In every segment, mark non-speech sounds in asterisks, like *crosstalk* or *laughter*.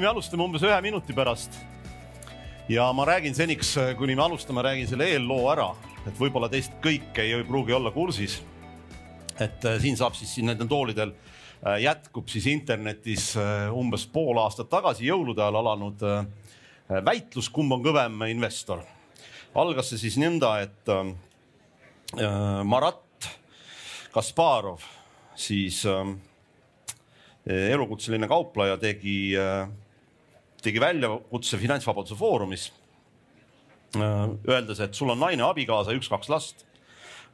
me alustame umbes ühe minuti pärast. ja ma räägin seniks, kuni me alustame, räägin selle eelloo ära, et võib-olla teist kõik ei pruugi olla kursis. et äh, siin saab siis siin nendel toolidel äh, jätkub siis internetis äh, umbes pool aastat tagasi jõulude ajal alanud väitlus, kumb on kõvem investor. algas see siis nõnda, et Marat Kasparov siis elukutseline kaupleja tegi, tegi väljakutse Finantsvabaduse Foorumis. Öeldes, et sul on naine, abikaasa, üks-kaks last,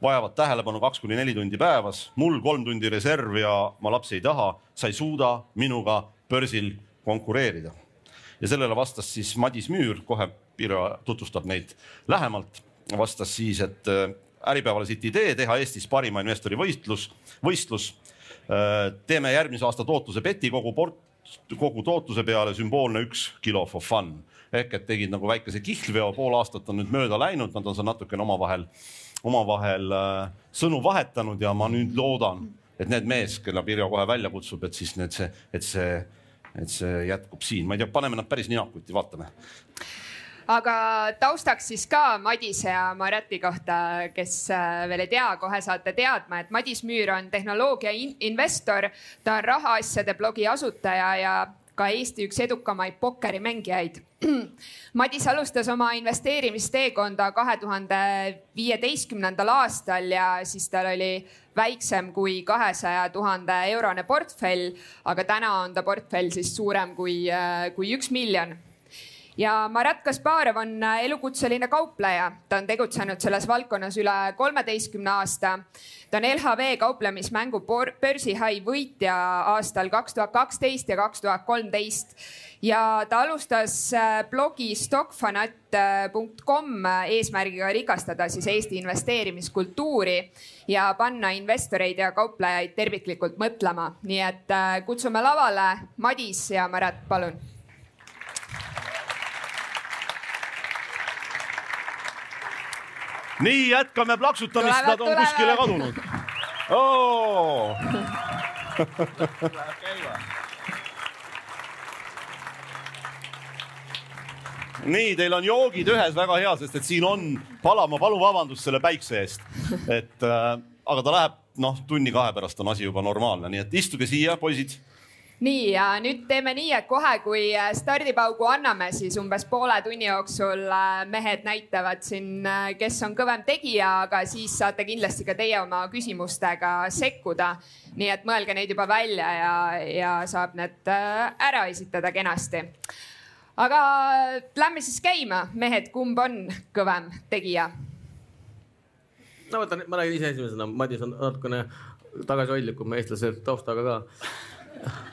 vajavad tähelepanu kaks kuni neli tundi päevas, mul kolm tundi reserv ja ma lapsi ei taha, sa ei suuda minuga börsil konkureerida. ja sellele vastas siis Madis Müür, kohe Pirjo tutvustab neid lähemalt, vastas siis, et Äripäevale siit idee teha Eestis parima investori võistlus, võistlus Äh, teeme järgmise aasta tootluse beti kogu port, kogu tootluse peale sümboolne üks kilo for fun. Ehk et tegid nagu väikese kihlveo, pool aastat on nüüd mööda läinud, nad on seal natukene omavahel, omavahel äh, sõnu vahetanud ja ma nüüd loodan, et need mees, kelle Pirjo kohe välja kutsub, et siis need see, et see, et see jätkub siin, ma ei tea, paneme nad päris ninakuti, vaatame aga taustaks siis ka Madise ja Mareti kohta, kes äh, veel ei tea, kohe saate teadma, et Madis Müür on tehnoloogia investor, ta on rahaasjade blogi asutaja ja ka Eesti üks edukamaid pokkerimängijaid. *clears throat* Madis alustas oma investeerimisteekonda kahe tuhande viieteistkümnendal aastal ja siis tal oli väiksem kui kahesaja tuhande eurone portfell, aga täna on ta portfell siis suurem kui, äh, kui üks miljon ja Marat Kasparov on äh, elukutseline kaupleja, ta on tegutsenud selles valdkonnas üle kolmeteistkümne aasta. ta on LHV kauplemismängu börsihai võitja aastal kaks tuhat kaksteist ja kaks tuhat kolmteist. Ja ta alustas äh, blogi stockfanat.com äh, eesmärgiga rikastada siis Eesti investeerimiskultuuri ja panna investoreid ja kauplejaid terviklikult mõtlema, nii et kutsume lavale Madis ja Marat, palun nii, jätkame plaksutamist, nad on tulevad. kuskile kadunud. Oh! nii, teil on joogid ühes väga hea, sest et siin on pala, ma palun vabandust selle päikse eest, et äh, aga ta läheb noh, tunni-kahe pärast on asi juba normaalne, nii et istuge siia, poisid nii ja nüüd teeme nii, et kohe, kui äh, stardipaugu anname, siis umbes poole tunni jooksul äh, mehed näitavad siin, äh, kes on kõvem tegija, aga siis saate kindlasti ka teie oma küsimustega sekkuda. nii et mõelge neid juba välja ja, ja saab need ära esitada kenasti. aga lähme siis käima, mehed, kumb on kõvem tegija? no võtan, ma räägin ise esimesena, Madis on natukene tagasihoidlikum eestlase taustaga ka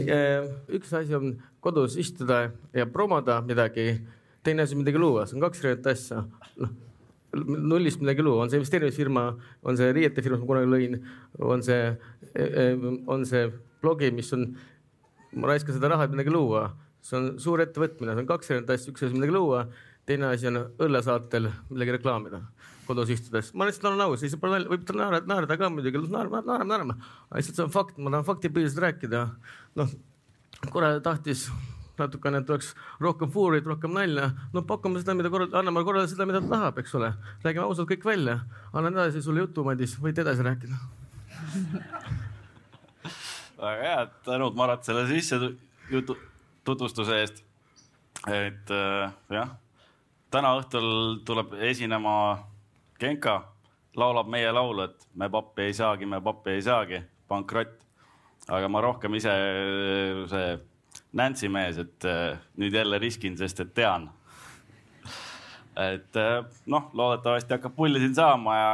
üks asi on kodus istuda ja promoda midagi, teine asi midagi luua, see on kaks erinevat asja. noh, nullist midagi luua, on see investeerimisfirma, on see riietefirma, mis ma kunagi lõin, on see, äh, on see blogi, mis on, ma raiskan seda raha, et midagi luua, see on suur ettevõtmine, see on kaks erinevat asja, üks asi midagi luua, teine asi on õllesaatel midagi reklaamida kodus istudes. ma lihtsalt olen aus, lihtsalt pole nalja, võib naerda, naerda ka muidugi, naerame, naerame, naerame. lihtsalt see on fakt, ma tahan faktipõhiselt rääkida noh, kurat tahtis natukene, et oleks rohkem fuurit, rohkem nalja. no pakume seda, mida korral, anname korrale seda, mida ta tahab, eks ole. räägime ausalt kõik välja. annan edasi sulle jutu, Madis, võid edasi rääkida *laughs* väga hea, tänud Marat selle sissejutu, tutvustuse eest. et äh, jah, täna õhtul tuleb esinema Genka, laulab meie laulu, et me pappi ei saagi, me pappi ei saagi, pankrott aga ma rohkem ise see Nancy mees, et äh, nüüd jälle riskin, sest et tean. et äh, noh, loodetavasti hakkab pulli siin saama ja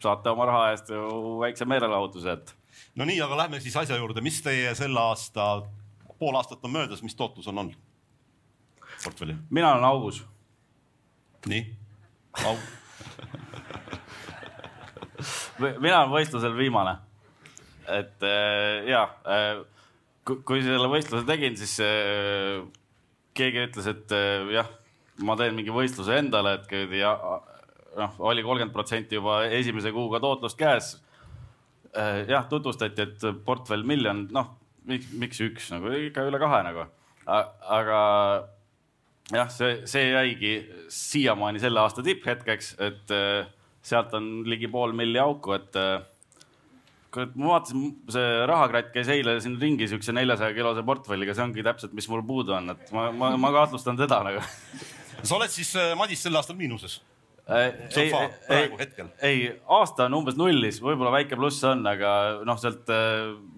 saate oma raha eest väikse meelelahutuse, et. no nii, aga lähme siis asja juurde, mis teie selle aasta, pool aastat on möödas, mis tootlus on olnud portfelli? mina olen augus. Nii, au. *laughs* Mina olen võistlusel viimane. Et äh, ja äh, kui selle võistluse tegin, siis äh, keegi ütles, et jah, ma teen mingi võistluse endale, et ja noh, oli kolmkümmend protsenti juba esimese kuuga tootlust käes. jah, tutvustati, et portfell miljon, noh miks, miks üks nagu ikka üle kahe nagu, aga jah, see, see jäigi siiamaani selle aasta tipphetkeks, et äh, sealt on ligi pool milli auku, et äh, kurat, ma vaatasin, see rahakratt käis eile siin ringi siukse neljasaja kilose portfelliga, see ongi täpselt, mis mul puudu on, et ma, ma, ma kahtlustan teda nagu. *laughs* sa oled siis, äh, Madis, sel aastal miinuses? ei, ei, ei, aasta on umbes nullis, võib-olla väike pluss on, aga noh, sealt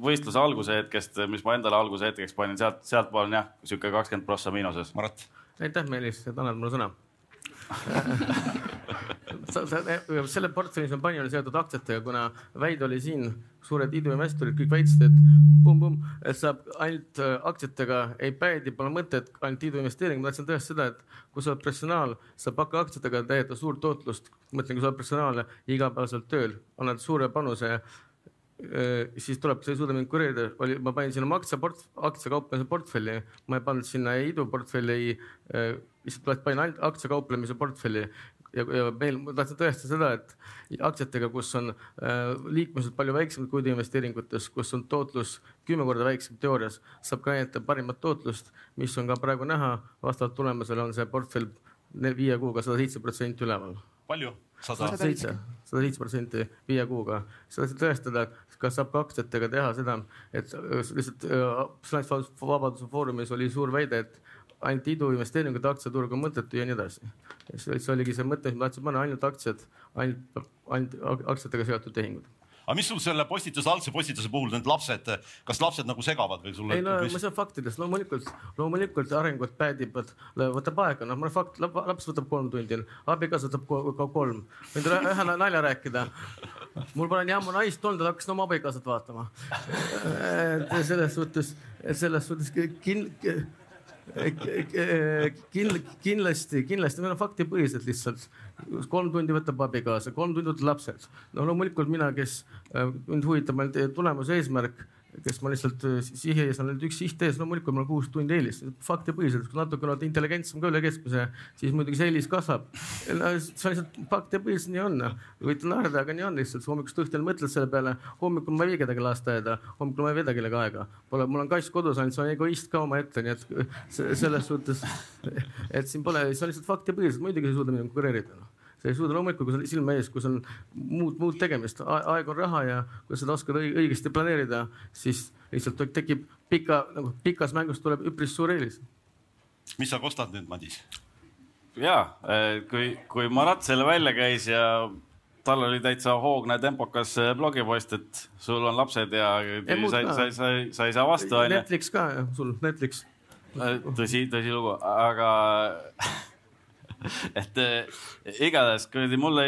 võistluse alguse hetkest, mis ma endale alguse hetkeks panin, sealt, sealtpool on jah, sihuke kakskümmend prossa miinuses. Marat aitäh, Meelis, et annad mulle sõna *laughs* selle portfellis on palju seotud aktsiatega, kuna väide oli siin, suured iduinvestorid kõik väitsid, et pumm-pumm, et saab ainult äh, aktsiatega ei päädi, pole mõtet ainult iduinvesteering. ma tahtsin tõestada seda, et kui sa oled professionaal, saab hakka aktsiatega täiendada suurt tootlust. mõtlen, kui sa oled professionaal igapäevaselt tööl, annad suure panuse siis tuleb, sa ei suuda mind kureerida, oli, ma panin sinna aktsiaport-, aktsiakauplemise portfelli, ma ei pannud sinna ei iduportfelli, ei, äh, lihtsalt panin ainult aktsiakauplemise portfelli ja, ja meil, ma tahtsin tõestada seda, et aktsiatega, kus on äh, liikmesused palju väiksemad kui investeeringutes, kus on tootlus kümme korda väiksem teoorias, saab ka näidata parimat tootlust, mis on ka praegu näha, vastavalt tulemusele on see portfell viie kuuga sada seitse protsenti üleval. palju? Sada seitse, sada seitse protsenti viie kuuga. sa tahtsid tõestada, kas saab ka aktsiatega teha seda, et lihtsalt Finantsvabaduse äh, Foorumis oli suur väide, et ainult iduinvesteeringud, aktsiaturg on mõttetu ja nii edasi. see oligi see mõte, mis ma tahtsin panna, ainult aktsiad, ainult, ainult aktsiatega seotud tehingud aga mis sul selle postituse, algse postituse puhul need lapsed, kas lapsed nagu segavad või sulle? ei no mis... ma saan faktidest, loomulikult, loomulikult arengut päädivad, võtab aega, noh, ma fakt, laps võtab kolm tundi, abikaasa võtab ka kolm. võin teile ühe nalja rääkida. mul pole nii ammu naist olnud, et hakkasin oma abikaasat vaatama. selles suhtes, selles suhtes kin-, kindlasti, kindlasti meil on faktipõhised lihtsalt. Kolm tundi võtab abikaasa, kolm tundi võtab lapsed. no loomulikult mina, kes äh, mind huvitab ainult tulemuse eesmärk kes ma lihtsalt äh, sihi ees on ainult üks siht ees, loomulikult mul on kuus tundi eelis, faktipõhiselt, kui natuke oled intelligentsem ka üle keskmise, siis muidugi see eelis kasvab. no see on lihtsalt faktipõhiselt nii on, võite naerda, aga nii on lihtsalt, hommikust õhtuni mõtled selle peale, hommikul ma ei vii kedagi lasteaeda, hommikul ma ei veeda kellega aega, pole, mul on kass kodus ainult, see on egoist ka omaette, nii et selles suhtes, et siin pole, see on lihtsalt faktipõhiselt, muidugi ei suuda minuga konkureerida no sa ei suuda loomulikult, kui sul silme ees, kui sul on muud, muud tegemist, aeg on raha ja kui sa oskad õigesti planeerida, siis lihtsalt tekib pika, nagu pikas mängus tuleb üpris suur eelis. mis sa kostad nüüd, Madis? ja kui, kui Marat selle välja käis ja tal oli täitsa hoogne tempokas blogipost, et sul on lapsed ja sa, sa, sa, sa ei saa vastu onju. Netflix ka, sul Netflix. tõsi, tõsilugu, aga *laughs* *laughs* et äh, igatahes kuradi mulle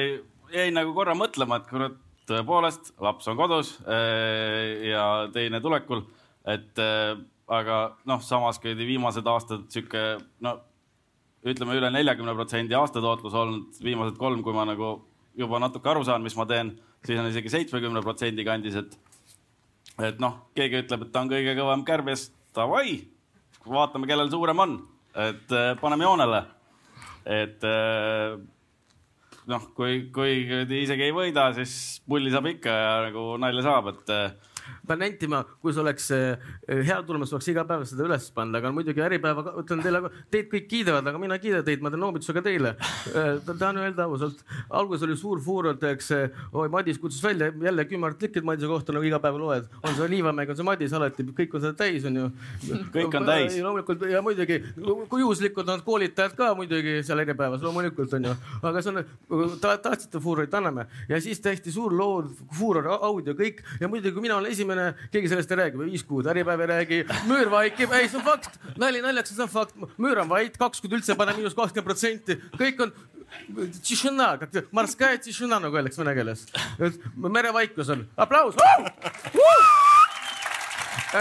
jäi nagu korra mõtlema, et kurat, tõepoolest laps on kodus äh, ja teine tulekul, et äh, aga noh, samas kuradi viimased aastad sihuke no ütleme üle neljakümne protsendi aastatootlus olnud viimased kolm, kui ma nagu juba natuke aru saan, mis ma teen, siis on isegi seitsmekümne protsendi kandis, et et noh, keegi ütleb, et ta on kõige kõvem kärbes, davai, vaatame, kellel suurem on, et paneme joonele et äh, noh, kui, kui isegi ei võida, siis pulli saab ikka ja nagu nalja saab, et äh, pean nentima, kui see oleks eh, hea tulemus, oleks iga päev seda üles panna, aga muidugi Äripäeva, ütlen teile, teid kõik kiidavad, aga mina ei kiida teid, ma teen noomitusega teile. Eh, tahan öelda ausalt, alguses oli suur fuur, öeldakse, oi Madis kutsus välja jälle kümme artiklit Madise kohta, nagu iga päev loed. on see Liivamäe, on see Madis alati, kõik on seda täis, on ju. kõik on täis. loomulikult ja muidugi, kui juhuslikud on koolitajad ka muidugi seal Äripäevas, loomulikult on ju, aga see on ta,, tahtsite fuurit, anname ja siis tehti suur lood, fuuror, audio, kõik ja muidugi, mina olen esimene, keegi sellest ei räägi. Viis kuud, Äripäev ei räägi, müür vaikib, ei see on fakt, nali naljaks, see on fakt, müür on vait, kaks kuud üldse pane miinus kakskümmend protsenti, kõik on tšihhõna, morskая tšihhõna nagu öeldakse vene keeles. merevaikus on, aplaus!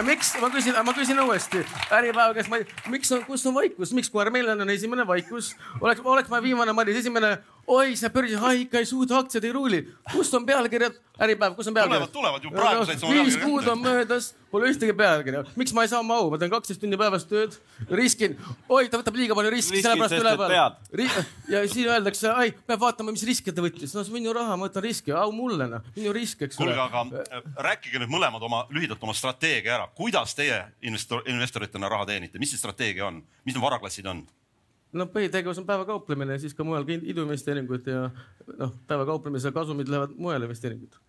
Miks, ma küsin, ma küsin uuesti. Äripäeva käest, miks on, kus on vaikus, miks koer meil on esimene vaikus, oleks, oleks ma viimane Maris, esimene oi, see börsi hai ikka ei suuda, aktsiad ei ruuli, kus on pealkirjad, Äripäev, kus on pealkirjad? Tulevad- tulevad ju praegu sa oma viis kuud on möödas, pole ühtegi pealkirja, miks ma ei saa oma au, ma teen kaksteist tundi päevas tööd, riskin, oi, ta võtab liiga palju riski, sellepärast sest üle et peale. ja siis öeldakse, ai, peab vaatama, mis riske ta võttis, no see on minu raha, ma võtan riski, au mulle noh, minu risk, eks kuulge, ole. aga äh, rääkige nüüd mõlemad oma lühidalt oma strateegia ära, kuidas teie investor, investoritena raha teenite, mis see strateegia on, mis need varaklassid on? No põhitegevus on päevakauplemine, siis ka mujal iduinvesteeringud ja noh, päevakauplemise kasumid lähevad mujale investeeringud.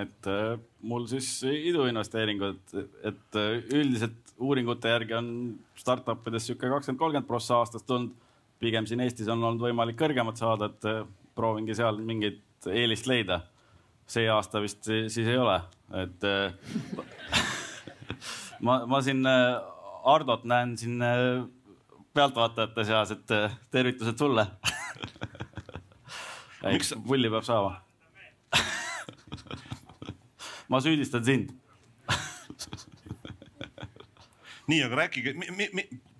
et äh, mul siis iduinvesteeringud, et äh, üldiselt uuringute järgi on startup ides sihuke kakskümmend, kolmkümmend prossa aastas tulnud. pigem siin Eestis on olnud võimalik kõrgemat saada, et äh, proovingi seal mingit eelist leida. see aasta vist si- siis ei ole, et äh, *laughs* ma, ma siin äh, Hardot näen siin äh, pealtvaatajate seas, et äh, tervitused sulle. *laughs* Miks- pulli peab saama ma süüdistan sind. *laughs* nii, aga rääkige,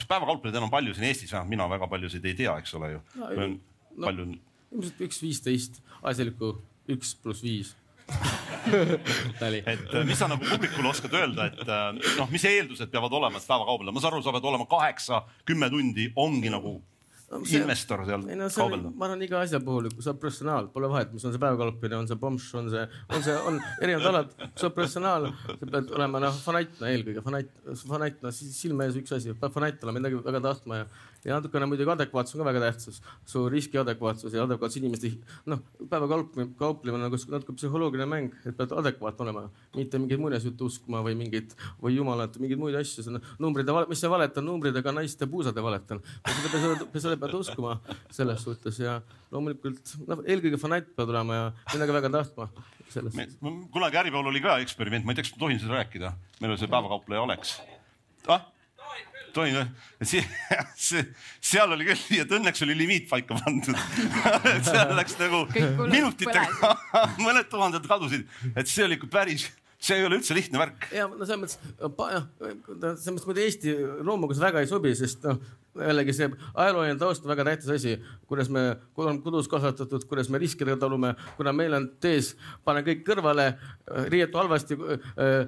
päevakauplejaid on palju siin Eestis, vähemalt mina väga paljusid ei tea, eks ole ju no,. no- palju, ilmselt üks viisteist, asjalikku üks pluss viis. *laughs* et äh, mis sa nagu publikule oskad öelda, et äh, noh, mis eeldused peavad olema, et päevakaupleda, ma saan aru, sa pead olema kaheksa, kümme tundi, ongi nagu see- investor seal ei no kaubelda. ma arvan iga asja puhul, kui sa oled professionaal, pole vahet, mis on see päevakauplemine, on see pomš, on see, on see, on erinevad alad, kui sa oled professionaal, sa pead olema noh, fanatt no, eelkõige, fanatt, fanatt, no siis silme ees üks asi, peab fanatt olema midagi väga tahtma ja, ja natukene muidugi adekvaatsus on ka väga tähtis. su riski adekvaatsus ja adekvaatsus inimeste, noh, päevakauplemine, kauplemine on nagu natuke psühholoogiline mäng, et pead adekvaatne olema, mitte mingeid muinasjutte uskuma või mingit või jumalat, mingeid muid asju, see on numbrid, mis see valetan, numbridega naiste puusade valetan. seda pead uskuma selles suhtes ja loomulikult noh, eelkõige fanatt pead olema ja midagi väga tahtma kunagi Äripäeval oli ka eksperiment, ma ei tea, kas ma tohin seda rääkida, meil oli see päevakaupleja Oleks ah?. Tohin või? seal oli küll, nii et õnneks oli limiit paika pandud *laughs* seal läks nagu minutitega, *laughs* mõned tuhanded kadusid, et see oli ikka päris, see ei ole üldse lihtne värk. ja no selles mõttes, jah, selles mõttes muidu Eesti loomuga see väga ei sobi, sest noh, jällegi see ajalooline taust on väga tähtis asi, kuidas me kodus kasvatatud, kuidas me riskidega talume, kuna meil on tees, pane kõik kõrvale, riietu halvasti,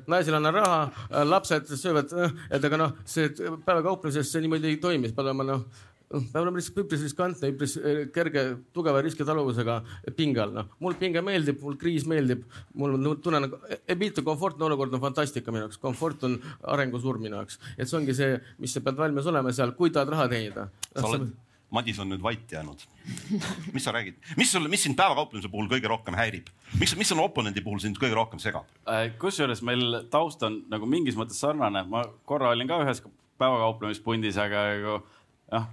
naisele anna raha, lapsed söövad, et aga noh, see päevakauplemises see niimoodi ei toimi, olema noh peab olema lihtsalt üpris riskantne, üpris eh, kerge, tugeva riskitaluvusega pinge all, noh. mul pinge meeldib, mul kriis meeldib, mul on, tunnen, mitte komfortne olukord on fantastika minu jaoks, komfort on arengusurm minu jaoks. et see ongi see, mis sa pead valmis olema seal, kui tahad raha teenida. sa oled, Madis on nüüd vait jäänud. mis sa räägid, mis sulle, mis sind päevakauplemise puhul kõige rohkem häirib, miks, mis on oponendi puhul sind kõige rohkem segab? Äh, kusjuures meil taust on nagu mingis mõttes sarnane, ma korra olin ka ühes päevakauplemispundis, aga nagu noh,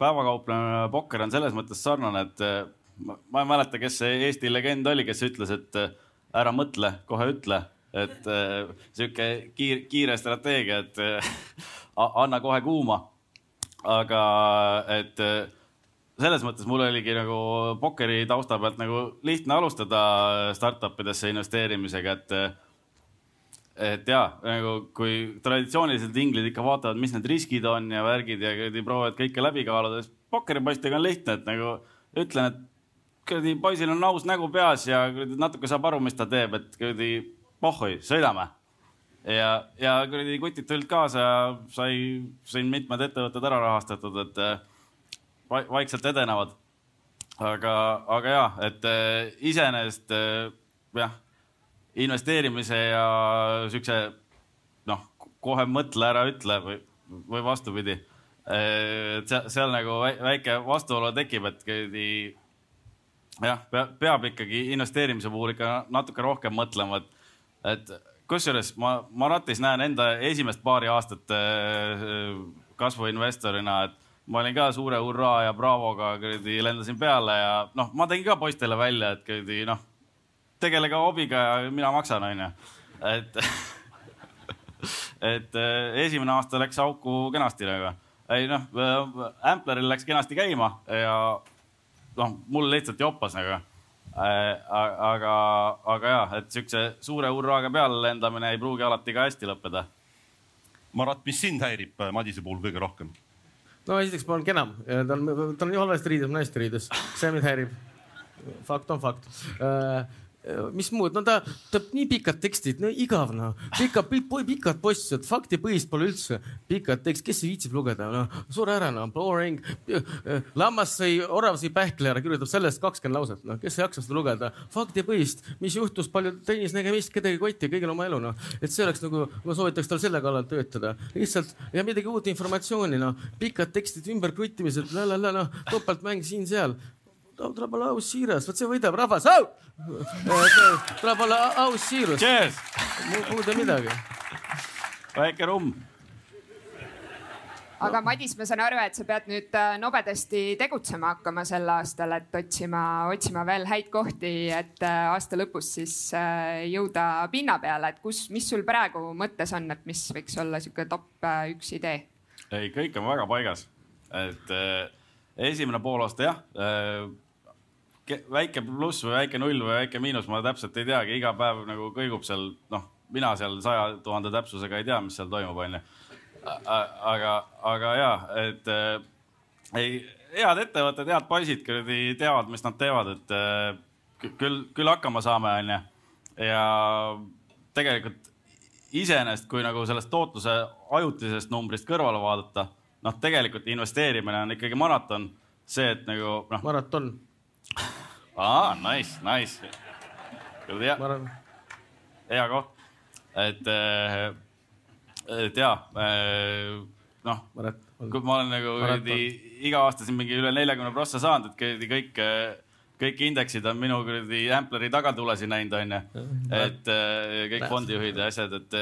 päevakauplemine pokker on selles mõttes sarnane, et eh, ma, ma ei mäleta, kes see Eesti legend oli, kes ütles, et eh, ära mõtle, kohe ütle, et eh, sihuke kiire, kiire strateegia, et *laughs* anna kohe kuuma. aga et selles mõttes mul oligi nagu pokkeri tausta pealt nagu lihtne alustada startup idesse investeerimisega, et et ja nagu kui traditsioonilised inglid ikka vaatavad, mis need riskid on ja värgid ja kuradi proovivad kõike läbi kaaluda, siis pokkeripoistega on lihtne, et nagu ütlen, et kuradi poisil on aus nägu peas ja kuradi natuke saab aru, mis ta teeb, et kuradi pohhui, sõidame. ja, ja kuradi kutid tulid kaasa ja sai, sain mitmed ettevõtted ära rahastatud, et eh, va- vaikselt edenevad. aga, aga ja, et eh, iseenesest eh, jah investeerimise ja siukse noh, kohe mõtle ära, ütle või, või vastupidi. et seal, seal nagu väi- väike vastuolu tekib, et kuradi jah, peab ikkagi investeerimise puhul ikka natuke rohkem mõtlema, et, et kusjuures ma, ma ratis näen enda esimest paari aastat äh, kasvuinvestorina, et ma olin ka suure hurraa ja Bravoga kuradi lendasin peale ja noh, ma tegin ka poistele välja, et kuradi noh, tegelege hobiga ja mina maksan, onju. et, *laughs* et äh, esimene aasta läks auku kenasti nagu. ei noh, Ampleril läks kenasti käima ja noh, mul lihtsalt joppas nagu. aga, aga jah, et siukse suure hurraaga peale lendamine ei pruugi alati ka hästi lõppeda Marat, mis sind häirib Madise puhul kõige rohkem? no esiteks ma olen kenam, ta on, ta on nii halvasti riides, naiste riides, see mind häirib. fakt on fakt uh, mis muud, no ta teeb nii pikad tekstid, no igav noh, pikad, pikad postised, faktipõhist pole üldse. pikad tekst, kes viitsib lugeda, noh, sure ära noh, boring. lammas sõi, orav sõi pähkli ära, kirjutab sellest kakskümmend lauset, noh, kes jaksab seda lugeda. faktipõhist, mis juhtus, palju tennisnägemist, kedagi kotti, kõigil oma elu, noh. et see oleks nagu, ma soovitaks tal selle kallal töötada, lihtsalt ja midagi uut informatsiooni, noh, pikad tekstid, ümberkruttimised, noh, topeltmäng siin-seal tuleb olla aus, siiras, vot see võidab rahvas au! tuleb olla aus, siirus. muud ei midagi. väike rumm aga Madis, ma saan aru, et sa pead nüüd äh, nobedasti tegutsema hakkama sel aastal, et otsima, otsima veel häid kohti, et äh, aasta lõpus siis äh, jõuda pinna peale, et kus, mis sul praegu mõttes on, et mis võiks olla sihuke top üks idee? ei, kõik on väga paigas, et esimene poolaasta jah väike pluss või väike null või väike miinus, ma täpselt ei teagi, iga päev nagu kõigub seal, noh, mina seal saja tuhande täpsusega ei tea, mis seal toimub, onju. aga, aga ja, et äh, ei, head ettevõtted, head poisid kuradi teavad, mis nad teevad, et äh, küll, küll hakkama saame, onju. ja tegelikult iseenesest, kui nagu sellest tootluse ajutisest numbrist kõrvale vaadata, noh, tegelikult investeerimine on ikkagi maraton, see, et nagu noh. maraton aa, nice, nice. hea, hea koht, et, äh, et ja, äh, noh, kui ma olen nagu iga aasta siin mingi üle neljakümne prossa saanud, et kuradi kõik, kõik indeksid on minu kuradi Ampleri tagatulesi näinud, onju. et kõik fondijuhid ja asjad, et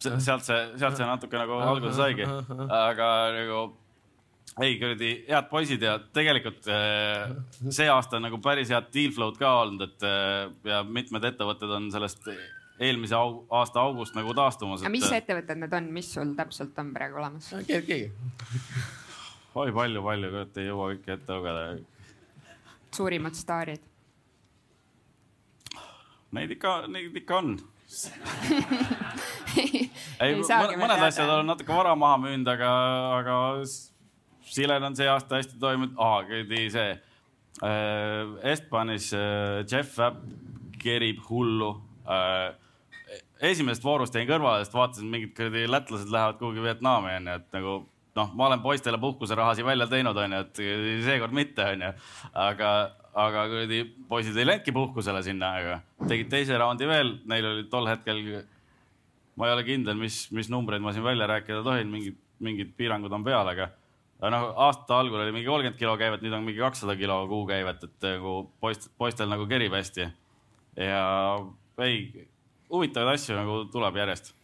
sealt see, sealt see natuke nagu alguse saigi, aga nagu ei kuradi head poisid ja tegelikult äh, see aasta on nagu päris head deal flow'd ka olnud, et äh, ja mitmed ettevõtted on sellest eelmise au, aasta august nagu taastumas. aga mis ettevõtted need on, mis sul täpselt on praegu olemas? keegi. oi palju, palju, kurat ei jõua kõike ette lugeda. suurimad staarid? Neid ikka, neid ikka on *laughs* ei, ei mõned asjad olen natuke vara maha müünud, aga, aga Silen on see aasta hästi toimunud, aa, kuradi see äh,. Estbanis äh, Jeff Webb kerib hullu äh,. esimesest voorust jäin kõrvale, sest vaatasin, mingid kuradi lätlased lähevad kuhugi Vietnami onju, et nagu noh, ma olen poistele puhkuserahasid välja teinud, onju, et seekord mitte, onju. aga, aga kuradi poisid ei läinudki puhkusele sinna, aga tegid teise raundi veel, neil oli tol hetkel. ma ei ole kindel, mis, mis numbreid ma siin välja rääkida tohin, mingid, mingid piirangud on peal, aga noh, aasta algul oli mingi kolmkümmend kilo käivet, nüüd on mingi kakssada kilo kuukäivet, et nagu poist, poistel nagu kerib hästi. ja ei, huvitavaid asju nagu tuleb järjest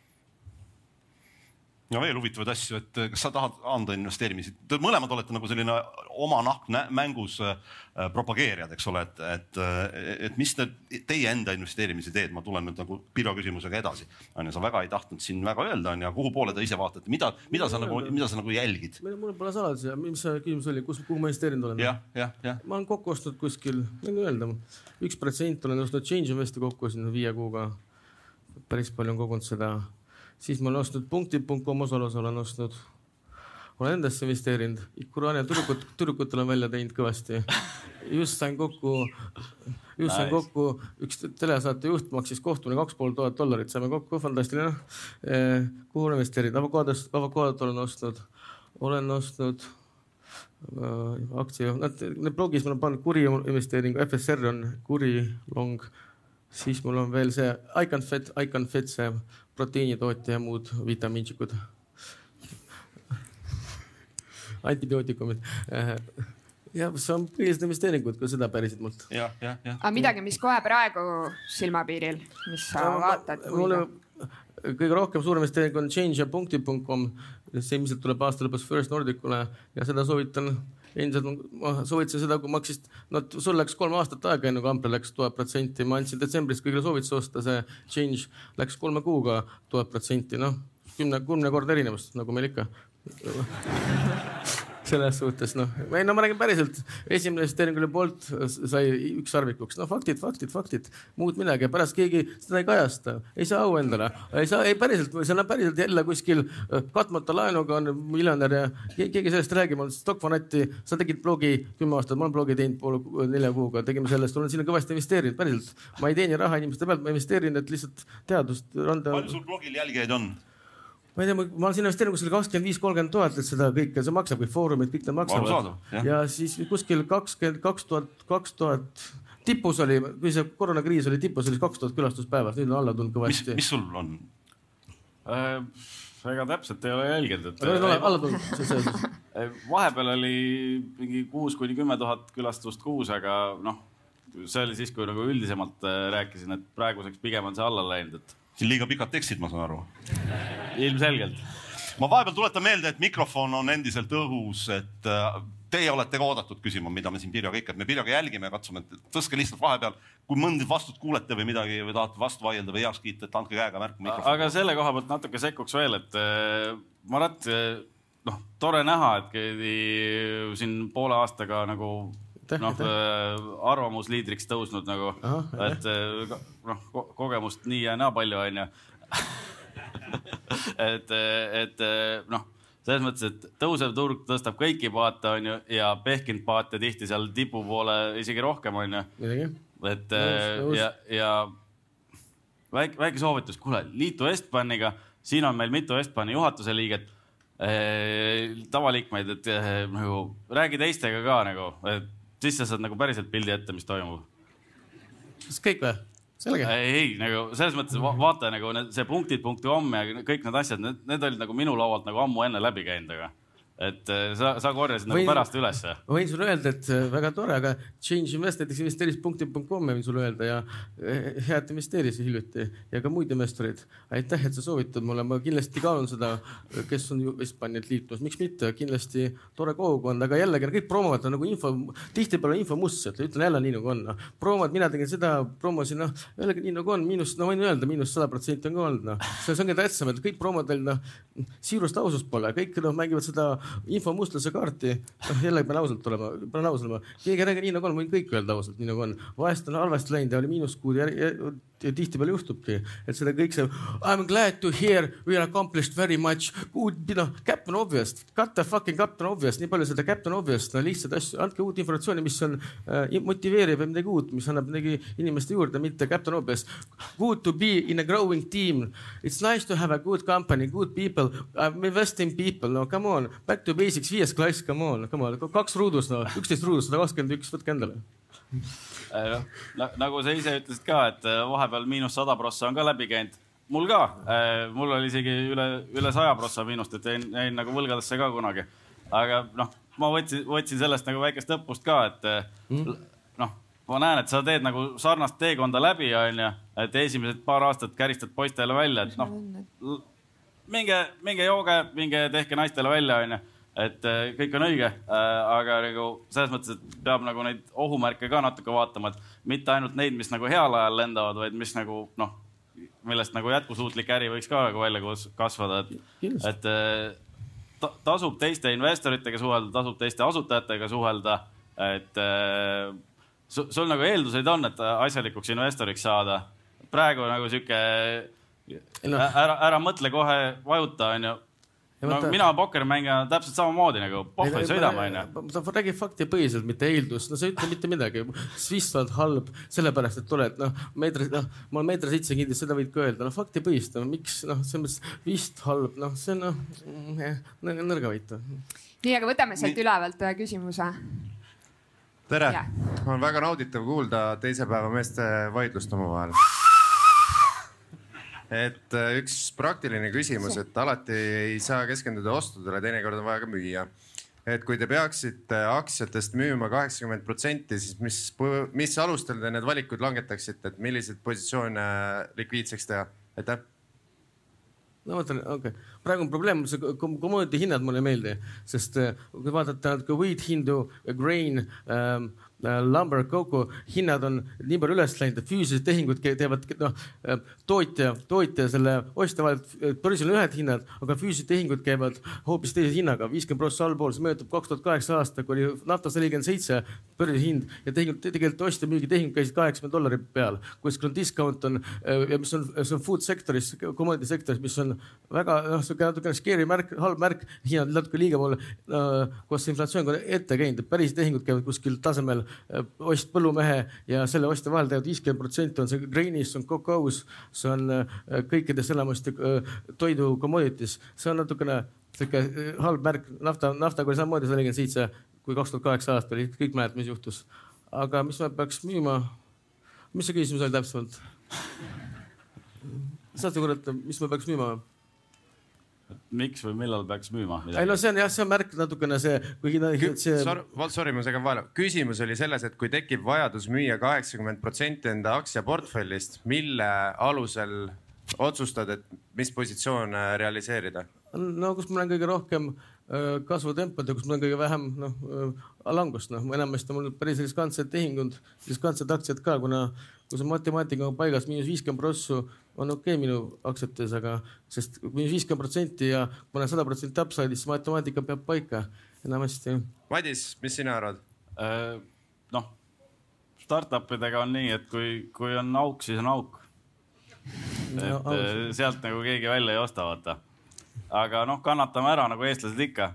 ja veel huvitavaid asju, et eh, kas sa tahad anda investeerimisi, te mõlemad olete nagu selline oma nahk mängus äh, propageerijad, eks ole, et, et, eh, et mis te, teie enda investeerimisid, ma tulen nüüd nagu Pirjo küsimusega edasi. on ju, sa väga ei tahtnud siin väga öelda, on ju, kuhu poole te ise vaatate, mida, mida sa nagu, mida sa nagu jälgid? mul pole saladus ja mis see küsimus oli, kus, kuhu ma investeerinud olen? jah, jah, jah. ma olen kokku ostnud kuskil, võin öelda, üks protsent olen ostnud Change Investi kokku siin viie kuuga. päris palju on kogunud seda siis ma olen ostnud punktid.com osaluse olen ostnud. olen endasse investeerinud, Ikuraania tüdrukut, tüdrukutel on välja teinud kõvasti. just sain kokku, just nice. sain kokku, üks telesaate juht maksis kohtumine kaks pool tuhat dollarit, saime kokku, fantastiline eh,. kuhu olen investeerinud, avokaadost, avokaadot olen ostnud, olen ostnud äh, aktsia, nad, need blogis ma olen pannud kuri investeeringu, FSR on kuri long siis mul on veel see Icon Fit, Icon Fit, see proteiinitootja ja muud vitamiinsikud. *laughs* antibiootikumid jah, see on põhilised investeeringud, kui seda päriselt mult. jah, jah, jah. aga midagi, mis kohe praegu silmapiiril, mis sa ja, vaatad? mulle kõige rohkem suur investeering on change ja punkti.com, see ilmselt tuleb aasta lõpus First Nordicule ja seda soovitan ma soovitasin seda, kui maksid, no sul läks kolm aastat aega enne kui Ampel läks tuhat protsenti, ma andsin detsembris kõigile soovituse osta, see change läks kolme kuuga tuhat protsenti, noh. Kümne, kümne korda erinevust, nagu meil ikka selles suhtes noh, ei no ma räägin päriselt, esimene investeering oli Bolt, sai ükssarvikuks, no faktid, faktid, faktid, muud midagi, pärast keegi seda ei kajasta, ei saa au endale, ei saa, ei päriselt, seal on päriselt jälle kuskil äh, katmata laenuga on miljonär ja keegi sellest räägib, on Stockfanati, sa tegid blogi kümme aastat, ma olen blogi teinud poole nelja kuuga, tegime sellest, olen sinna kõvasti investeerinud, päriselt. ma ei teeni raha inimeste pealt, ma investeerin, et lihtsalt teadust anda. palju sul blogil jälgijaid on? Ma ei tea, ma olen sinna investeerinud kuskil kakskümmend viis, kolmkümmend tuhat, et seda kõike, see maksab, kõik foorumid, kõik need maksavad. ja siis kuskil kakskümmend kaks tuhat, kaks tuhat tipus oli, kui see koroonakriis oli tipus, oli kaks tuhat külastust päevas, nüüd on alla tulnud kõvasti. mis sul on äh,? ega täpselt ei ole jälginud, et. aga alla tulnud see seoses. vahepeal oli mingi kuus kuni kümme tuhat külastust kuus, aga noh, see oli siis, kui nagu üldisemalt äh, rääkisin, et praeguseks pigem on see alla läinud, et siin liiga pikad tekstid, ma saan aru. ilmselgelt. ma vahepeal tuletan meelde, et mikrofon on endiselt õhus, et äh, teie olete ka oodatud küsima, mida me siin Pirjoga ikka, et me Pirjoga jälgime ja katsume, et tõstke lihtsalt vahepeal, kui mõnda vastust kuulete või midagi või tahate vastu vaielda või heaks kiita, et andke käega märku. aga selle koha pealt natuke sekkuks veel, et äh, Marat, äh, noh, tore näha, et siin poole aastaga nagu noh, arvamusliidriks tõusnud nagu, et noh ko, kogemust nii ja naa palju onju. *laughs* Et, et noh, selles mõttes, et tõusev turg tõstab kõiki paate onju ja pehkinud paate tihti seal tipu poole isegi rohkem onju. et nõus, ja, ja väike, väike soovitus, kuule liitu Estbaniga, siin on meil mitu Estbani juhatuse liiget tavaliikmeid, et nagu räägi teistega ka nagu, et siis sa saad nagu päriselt pildi ette, mis toimub. kas kõik või? selge. ei, ei nagu selles mõttes va vaata nagu need, see punktid.com ja kõik need asjad, need, need olid nagu minu laualt nagu ammu enne läbi käinud, aga et äh, sa, sa korjasid nagu pärast ülesse. võin sulle öelda, et äh, väga tore, aga Change Invest näiteks investeeris punkti.com-i võin sulle öelda ja äh, head investeeris hiljuti ja ka muid investoreid. aitäh, et sa soovitad mulle, ma kindlasti kaalun seda, kes on Hispaaniat liitumas, miks mitte, kindlasti tore kogukond, aga jällegi kõik promovad nagu info, tihtipeale info mustselt, ütlen jälle nii nagu on no.. promod, mina tegin seda, promosin, noh, öelge nii nagu on, miinus, no võin öelda, miinus sada protsenti on ka olnud, noh. see on kõige tähtsam, et kõik promodel, noh, siirust ausust pole, kõik noh, mängivad seda infomustlase kaarti, noh jälle pean ausalt olema, pean aus olema, keegi ei räägi nii nagu on, võin kõik öelda ausalt, nii nagu on. vahest on halvasti läinud ja oli miinuskuud ja, ja tihtipeale juhtubki, et seda kõik see I m glad to hear we accomplished very much, noh, captain obvious, cut the fucking captain obvious, nii palju seda captain obvious, no lihtsaid asju, andke uut informatsiooni, mis on äh, motiveeriv või midagi uut, mis annab midagi inimeste juurde, mitte captain obvious. Good to be in a growing team, it's nice to have a good company, good people, I m investing people, no come on, back to basics, viies klass, come on, come on, kaks ruudust, no üksteist ruudust, sada kakskümmend üks, võtke endale nagu sa ise ütlesid ka, et äh, vahepeal miinus sada prossa on ka läbi käinud. mul ka, äh, mul oli isegi üle, üle saja prossa miinust, et jäin, jäin nagu võlgadesse ka kunagi. aga noh, ma võtsin, võtsin sellest nagu väikest õppust ka, et mm. noh, ma näen, et sa teed nagu sarnast teekonda läbi, onju, et esimesed paar aastat käristad poistele välja, et noh, minge, minge jooge, minge tehke naistele välja, onju et äh, kõik on õige, äh, aga nagu selles mõttes, et peab nagu neid ohumärke ka natuke vaatama, et mitte ainult neid, mis nagu heal ajal lendavad, vaid mis nagu noh, millest nagu jätkusuutlik äri võiks ka nagu välja kasvada, et, et äh, ta, tasub teiste investoritega suhelda, tasub teiste asutajatega suhelda, et sul, sul nagu eelduseid on, et asjalikuks investoriks saada. praegu nagu sihuke no. ära, ära mõtle kohe vajuta, onju no võtta... mina pokkerimängijana täpselt samamoodi nagu pohvel sõidame onju. ta räägib faktipõhiselt, mitte eeldust, no sa ei ütle mitte midagi. Swiss on halb sellepärast, et oled noh, meetri, noh, ma olen meeter seitsekümmend, seda võid ka öelda, noh faktipõhist, no miks noh, selles mõttes vist halb, noh, see on noh nõrgavõitu. nii, aga võtame sealt ülevalt ühe küsimuse. tere, on väga nauditav kuulda teise päeva meeste vaidlust omavahel et äh, üks praktiline küsimus, et alati ei saa keskenduda ostudele, teinekord on vaja ka müüa. et kui te peaksite aktsiatest müüma kaheksakümmend protsenti, siis mis, mis alustel te need valikud langetaksite, et milliseid positsioone likviidseks teha? aitäh no ma mõtlen, okei okay., praegu on probleem, see commodity hinnad mulle ei meeldi, sest äh, kui vaadata natuke wheat hindu, grain ähm,, äh, lumber, cocoa hinnad on nii palju üles läinud, et füüsilised tehingud teevad noh, tootja, tootja selle ostja vahel, börsil on ühed hinnad, aga füüsilised tehingud käivad hoopis teise hinnaga, viiskümmend prossa allpool, see meenutab kaks tuhat kaheksa aasta, kui oli naftas nelikümmend seitse börsihind ja tehingud, tegelikult ostja-müügitehingud käisid kaheksakümne dollari peal. on discount on ja mis on, see on food sektoris, commodity sektoris, mis on väga noh, sihuke natukene scary märk, halb märk, hinnad natuke liiga poole äh, koos inflatsiooniga ette käinud, päris tehingud käivad kuskil tasemel äh, ost põllumehe ja selle ostja vahel teevad viiskümmend protsenti on see grainis, on coco's, see on äh, kõikides enamasti äh, toidu commodities, see on natukene sihuke äh, halb märk, nafta, naftaga oli samamoodi sada nelikümmend seitse, kui kaks tuhat kaheksa aasta oli, kõik mäletavad, mis juhtus. aga mis me peaks müüma? mis see küsimus oli täpsemalt? saate kuulata, mis me peaks müüma? Miks või millal peaks müüma? ei no see on jah, see on märk natukene see, kui see. Sorry, sorry, ma segan vahele. küsimus oli selles, et kui tekib vajadus müüa kaheksakümmend protsenti enda aktsiaportfellist, mille alusel otsustad, et mis positsioon äh, realiseerida? no kus mul on kõige rohkem äh, kasvutempod ja kus mul on kõige vähem noh äh, langust, noh enamasti on mul päris riskantsed tehingud, riskantsed aktsiad ka, kuna kui see matemaatika on paigas, miinus viiskümmend prossu on okei okay minu aktsiates, aga sest miinus viiskümmend protsenti ja ma olen sada protsenti upside'is, siis matemaatika peab paika enamasti. Madis, mis sina arvad? noh, startup idega on nii, et kui, kui on auk, siis on auk. et no, sealt nagu keegi välja ei osta, vaata. aga noh, kannatame ära nagu eestlased ikka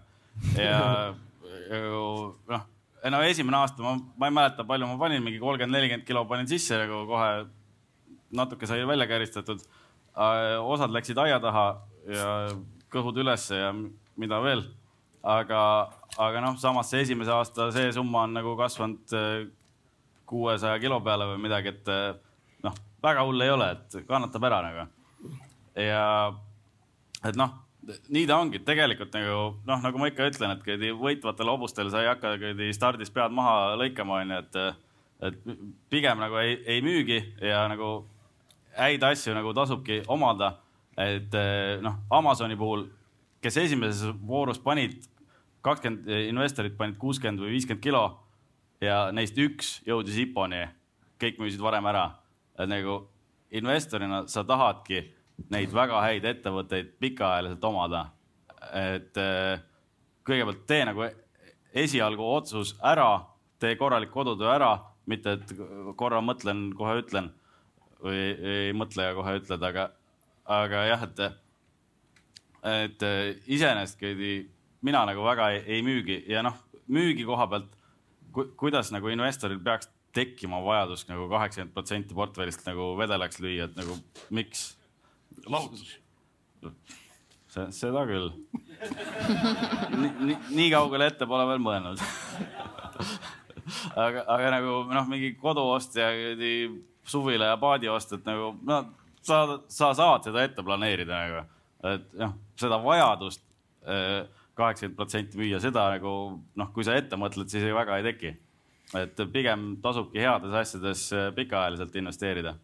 ja *laughs* noh ei no esimene aasta ma, ma ei mäleta, palju ma panin, mingi kolmkümmend, nelikümmend kilo panin sisse nagu kohe natuke sai välja käristatud. osad läksid aia taha ja kõhud ülesse ja mida veel. aga, aga noh, samas see esimese aasta see summa on nagu kasvanud äh, kuuesaja kilo peale või midagi, et äh, noh, väga hull ei ole, et kannatab ära nagu. ja et noh nii ta ongi, tegelikult nagu noh, nagu ma ikka ütlen, et kõidi võitvatel hobustel sa ei hakka kõidi stardis pead maha lõikama, onju, et, et pigem nagu ei, ei müügi ja nagu häid asju nagu tasubki omada. et noh, Amazoni puhul, kes esimeses voorus panid, kakskümmend investorit panid kuuskümmend või viiskümmend kilo ja neist üks jõudis IPO-ni, kõik müüsid varem ära. nagu investorina sa tahadki neid väga häid ettevõtteid pikaajaliselt omada. et äh, kõigepealt tee nagu esialgu otsus ära, tee korralik kodutöö ära, mitte et korra mõtlen, kohe ütlen või ei mõtle ja kohe ütled, aga, aga jah, et, et iseenesestki mina nagu väga ei, ei müügi ja noh, müügi koha pealt ku,, kuidas nagu investoril peaks tekkima vajadus nagu kaheksakümmend protsenti portfellist nagu vedelaks lüüa, et nagu miks lahutus. see, seda küll *laughs* nii, nii, nii kaugele ette pole veel mõelnud aga, aga nagu noh, mingi koduost ja suvila ja paadiost, et nagu no sa, sa saad seda ette planeerida nagu, et noh, seda vajadust eh, kaheksakümmend protsenti müüa, seda nagu noh, kui sa ette mõtled, siis ei väga ei teki. et pigem tasubki heades asjades eh, pikaajaliselt investeerida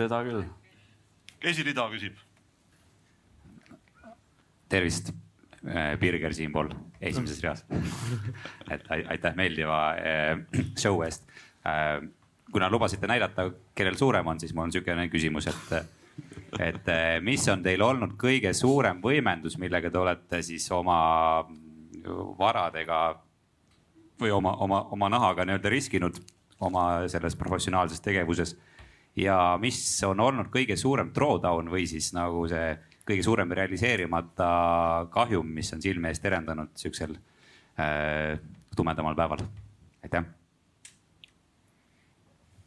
seda küll. esirida küsib. tervist, äh, Birger siinpool esimeses reas. et aitäh meeldiva äh, show eest. Äh, kuna lubasite näidata, kellel suurem on, siis mul on niisugune küsimus, et, et mis on teil olnud kõige suurem võimendus, millega te olete siis oma varadega või oma, oma, oma nahaga nii-öelda riskinud oma selles professionaalses tegevuses ja mis on olnud kõige suurem drawdown või siis nagu see kõige suurem realiseerimata kahjum, mis on silme eest terendanud siuksel äh, tumedamal päeval? aitäh.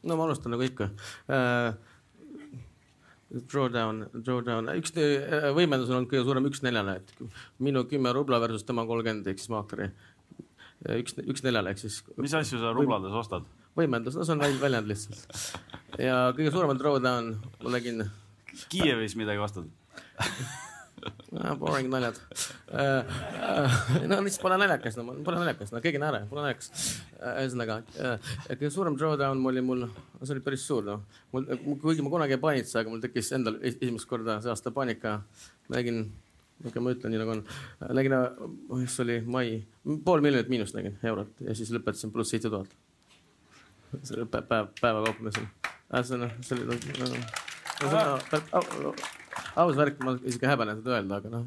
no ma alustan nagu ikka äh,. Drawdown, drawdown, üks äh, võimendus on olnud kõige suurem üks neljane, et minu kümme rubla versus tema kolmkümmend ehk siis maakleri. üks, üks neljane ehk siis. mis asju sa rublades ostad? Võimendus, no see on väljend lihtsalt. ja kõige suuremad throwdown ma nägin. Kiievis midagi ostad *laughs* no,? Boring naljad uh,. Uh, no lihtsalt pole naljakas, no pole naljakas, no keegi ei naera, pole naljakas uh,. ühesõnaga kõige suurem drawdown oli mul, see oli päris suur, noh. mul, kuigi ma kunagi ei paanitse, aga mul tekkis endal esimest korda see aasta paanika. ma nägin okay,, ma ütlen nii nagu on. nägin, mis oli mai, pool miljonit miinust nägin eurot ja siis lõpetasin pluss seitse tuhat. Selle päev, päev, päeva kauplemisel. see on, see oli aus värk, ma isegi häbenen seda öelda, aga noh,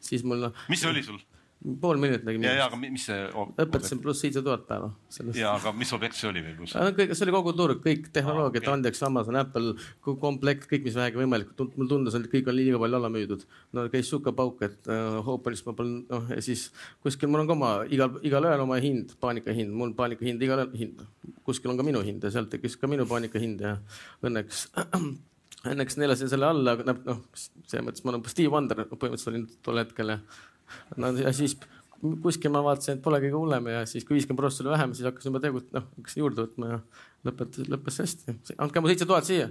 siis mul noh. mis see oli sul? Pool miljonit nägin. ja, ja aga mis see? õpetasin pluss seitse tuhat päeva. ja, aga mis objekt see oli või kus? kõik, see oli kogu turg, kõik tehnoloogiad okay. Andex, Amazon, Apple, komplekt, kõik, mis vähegi võimalik. mulle tundus, et kõik on liiga palju alla müüdud. no käis sukapauk, et uh, Hoopolis ma polnud, noh ja siis kuskil mul on ka oma igal, igalühel oma hind, paanika hind, mul paanika hind, igal hind. kuskil on ka minu hind ja sealt tekkis ka minu paanika hind ja õnneks *clears throat* õnneks neelasin selle alla, aga noh, selles mõttes ma olen Steve Wonder põhimõtteliselt olin tol hetkel ja no ja siis kuskil ma vaatasin, et pole kõige hullem ja siis, kui viiskümmend prossa oli vähem, siis hakkasin juba tegut-, noh, hakkasin juurde võtma ja lõpetas, lõppes hästi. andke mu seitse tuhat siia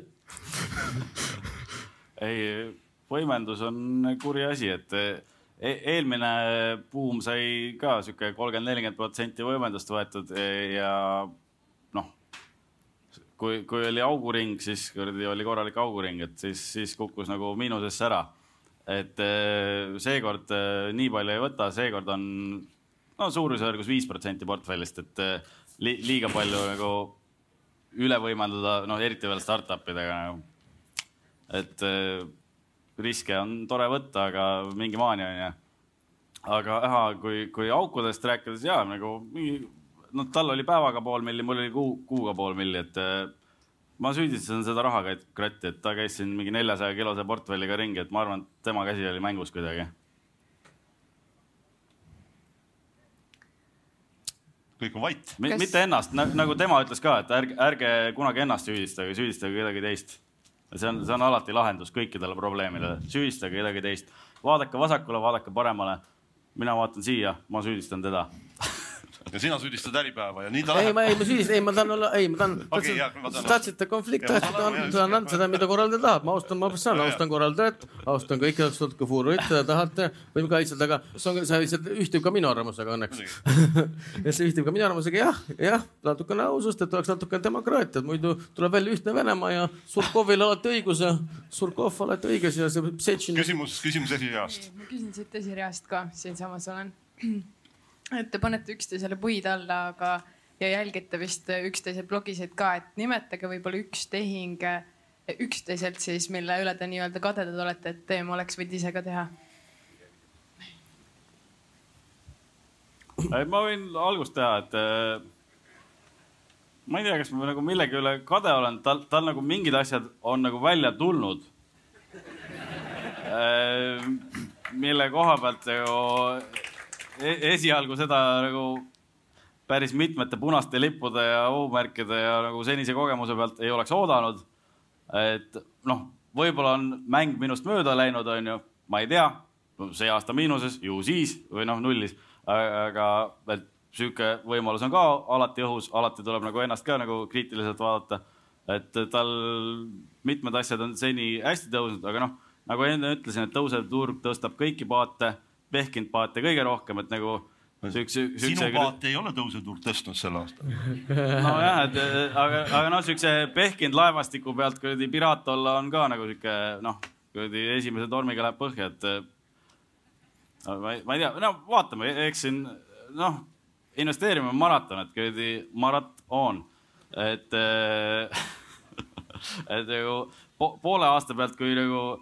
*laughs* ei, võimendus on kuri asi, et e eelmine buum sai ka sihuke kolmkümmend, nelikümmend protsenti võimendust võetud ja noh, kui, kui oli auguring, siis kuradi oli korralik auguring, et siis, siis kukkus nagu miinusesse ära et äh, seekord äh, nii palju ei võta, seekord on no suurusjärgus viis protsenti portfellist, et äh, li liiga palju nagu üle võimendada, noh eriti veel startup idega nagu. et riske on tore võtta, aga mingi maani on ju. aga aha, kui, kui aukudest rääkides ja nagu mingi, noh, tal oli päevaga pool milli, mul oli kuu, kuuga pool milli, et ma süüdistasin seda rahakratti, et ta käis siin mingi neljasaja kilose portfelliga ringi, et ma arvan, et tema käsi oli mängus kuidagi. kõik on vait M. Kas... mitte ennast nagu tema ütles ka, et ärge, ärge kunagi ennast süüdistage, süüdistage kedagi teist. see on, see on alati lahendus kõikidele probleemidele, süüdistage kedagi teist. vaadake vasakule, vaadake paremale. mina vaatan siia, ma süüdistan teda *laughs* ja sina süüdistad Äripäeva ja nii ta läheb. ei, ma ei, ma süüdistan, ei, ma tahan olla, ei, ma tahan okay,, tahtsite konflikti, tahtsite anda seda, mida korraldaja tahab, ma austan, ma saan, austan korraldajat, austan kõiki ka fuurit, seda tahate, võime kaitselda, aga see on, see lihtsalt ühtib ka minu arvamusega õnneks *laughs* ja see ühtib ka minu arvamusega, jah, jah, natukene ausust, et oleks natukene demokraatiat, muidu tuleb välja ühtne Venemaa ja Surkovil alati õigus ja Surkov alati õiges ja see Setšin. küsimus, küsimus esireast. ma küsin siit esireast ka, siinsamas olen et te panete üksteisele puid alla, aga ja jälgite vist üksteise blogisid ka, et nimetage võib-olla üks tehing üksteiselt siis, mille üle te nii-öelda kadedad olete, et teema oleks võinud ise ka teha. ma võin algust teha, et ma ei tea, kas ma nagu millegi üle kade olen, tal, tal nagu mingid asjad on nagu välja tulnud. mille koha pealt nagu esialgu seda nagu päris mitmete punaste lippude ja O-märkide ja nagu senise kogemuse pealt ei oleks oodanud. et noh, võib-olla on mäng minust mööda läinud, onju, ma ei tea, see aasta miinuses, ju siis või noh, nullis, aga et sihuke võimalus on ka alati õhus, alati tuleb nagu ennast ka nagu kriitiliselt vaadata. et tal mitmed asjad on seni hästi tõusnud, aga noh, nagu enne ütlesin, et tõusev turg tõstab kõiki paate vehkinud paate kõige rohkem, et nagu Siukse, siukse... sinu paat ei ole tõuseturg tõstnud sel aastal. *laughs* nojah, et aga, aga noh, siukse pehkinud laevastiku pealt kuradi piraat olla on ka nagu sihuke noh, kuradi esimese tormiga läheb põhja, et. ma ei, ma ei tea, no vaatame, eks siin noh, investeerime maraton, et kuradi maraton, et *laughs* et nagu po poole aasta pealt, kui nagu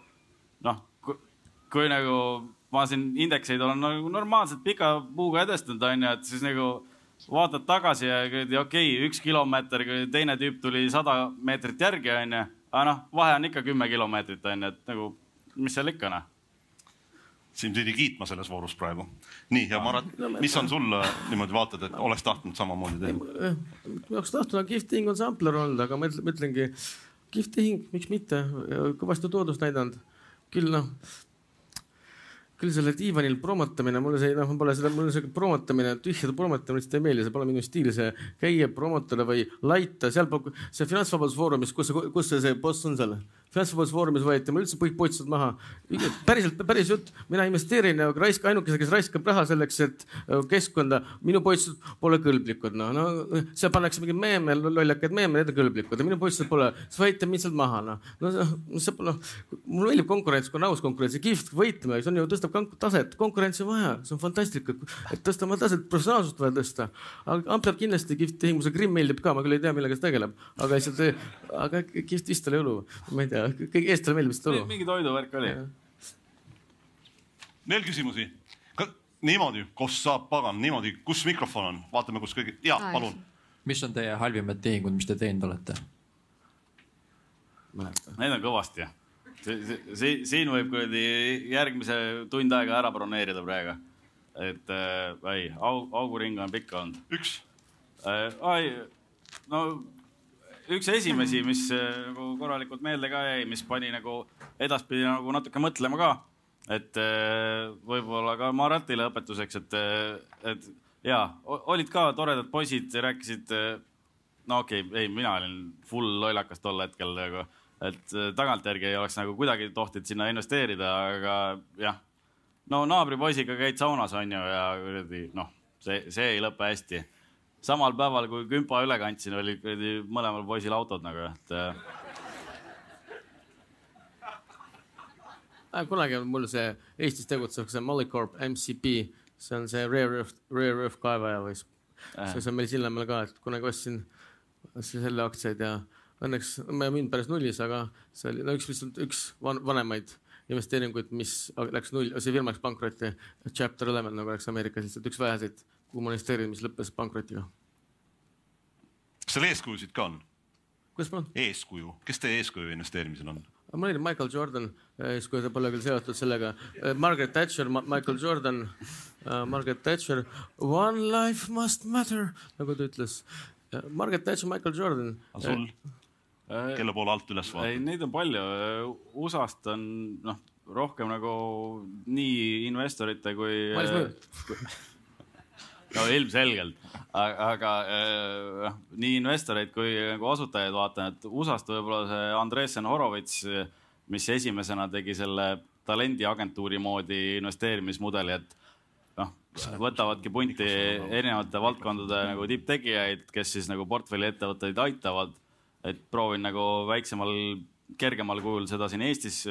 noh, kui nagu ma siin indekseid olen nagu normaalselt pika puuga edestanud, onju, et siis nagu vaatad tagasi ja okei okay,, üks kilomeeter, teine tüüp tuli sada meetrit järgi, onju. aga noh, vahe on ikka kümme kilomeetrit, onju, et nagu mis seal ikka noh. sind pidi kiitma selles voorus praegu. nii, ja Marat, mis on sul äh, niimoodi vaatad, et oleks tahtnud samamoodi teha? ma oleks tahtnud, aga kihvt tehing on sampler olnud, aga ma ütlengi, kihvt tehing, miks mitte, kõvasti toodust näidanud. küll noh küll selle diivanil promotamine, mulle see, noh, pole seda, mulle see promotamine, tühjade promotamine lihtsalt ei meeldi, see pole minu stiil, see käia, promotada või laita seal, see Finantsvabaduse Foorumis, kus see, kus see, see boss on seal? Finantsfoorumis võeti mul üldse kõik potsitud maha. päriselt, päris jutt, mina investeerin ja raisk, ainukese, kes raiskab raha selleks, et äh, keskkonda, minu potsitud pole kõlblikud, noh, no seal pannakse mingi meeme, lollakad meeme, need on kõlblikud. Ja minu potsitud pole, siis võite mind sealt maha, noh. no see, noh, mulle meeldib konkurents, kui on aus konkurents. Ja kihvt võitlema, see on ju tõstab taset, konkurentsi on vaja, see on fantastika, et tõsta oma taset, professionaalsust vaja tõsta. aga Amp peab kindlasti kihvt tehing, mulle Grimm meeldib ka, ma küll ei tea, millega ta tegeleb, aga lihtsalt, aga kihvt vist oli õlu, ma ei tea ja kõik eestlane meeldib vist õlu. mingi toiduvärk oli. veel küsimusi? niimoodi, kus saab pagan, niimoodi, kus mikrofon on, vaatame, kus kõige, ja palun. mis on teie halvimad tehingud, mis te teinud olete? Neid on kõvasti. siin võib kuradi järgmise tund aega ära broneerida praegu. et äh, ei, auguring on pikk olnud. üks äh,. ai, no üks esimesi, mis äh, nagu korralikult meelde ka jäi, mis pani nagu edaspidi nagu natuke mõtlema ka. et äh, võib-olla ka Maratile õpetuseks, et, äh, et ja olid ka toredad poisid, rääkisid. no okei okay,, ei, mina olin full lollakas tol hetkel nagu, et tagantjärgi ei oleks nagu kuidagi tohtinud sinna investeerida, aga jah. no naabripoisiga käid saunas on ju ja kuradi noh, see, see ei lõpe hästi samal päeval, kui kümpa üle kandsin, olid kuradi mõlemal poisil autod nagu, et äh, kunagi on mul see Eestis tegutsev see Mollycorp MCP, see on see rare earth, rare earth kaevaja või äh. see on meil Sillamäel ka, et kunagi ostsin selle aktsiaid ja õnneks ma ei müünud päris nullis, aga see oli no üks, üks van, vanemaid investeeringuid, mis läks null, see firma läks pankrotti. Chapter Eleven nagu läks Ameerikas lihtsalt üks väheseid kuhu ma investeerin, mis lõppes pankrotiga. kas seal eeskujusid ka on? kuidas palun? eeskuju, kes teie eeskuju investeerimisel on? mul oli Michael Jordan eeskuju, ta pole küll seotud sellega. Margaret Thatcher, Michael Jordan uh,, Margaret Thatcher, one life must matter, nagu ta ütles. Margaret Thatcher, Michael Jordan. aga sul? kelle poole alt üles vaatad? ei, neid on palju. USA-st on noh, rohkem nagu nii investorite kui. Maris Mõju no ilmselgelt, aga äh, nii investoreid kui nagu asutajaid vaatan, et USA-st võib-olla see Andresen Horovits, mis esimesena tegi selle talendiagentuuri moodi investeerimismudeli, et noh, võtavadki punti erinevate valdkondade nagu tipptegijaid, kes siis nagu portfelli ettevõtteid aitavad. et proovin nagu väiksemal, kergemal kujul seda siin Eestis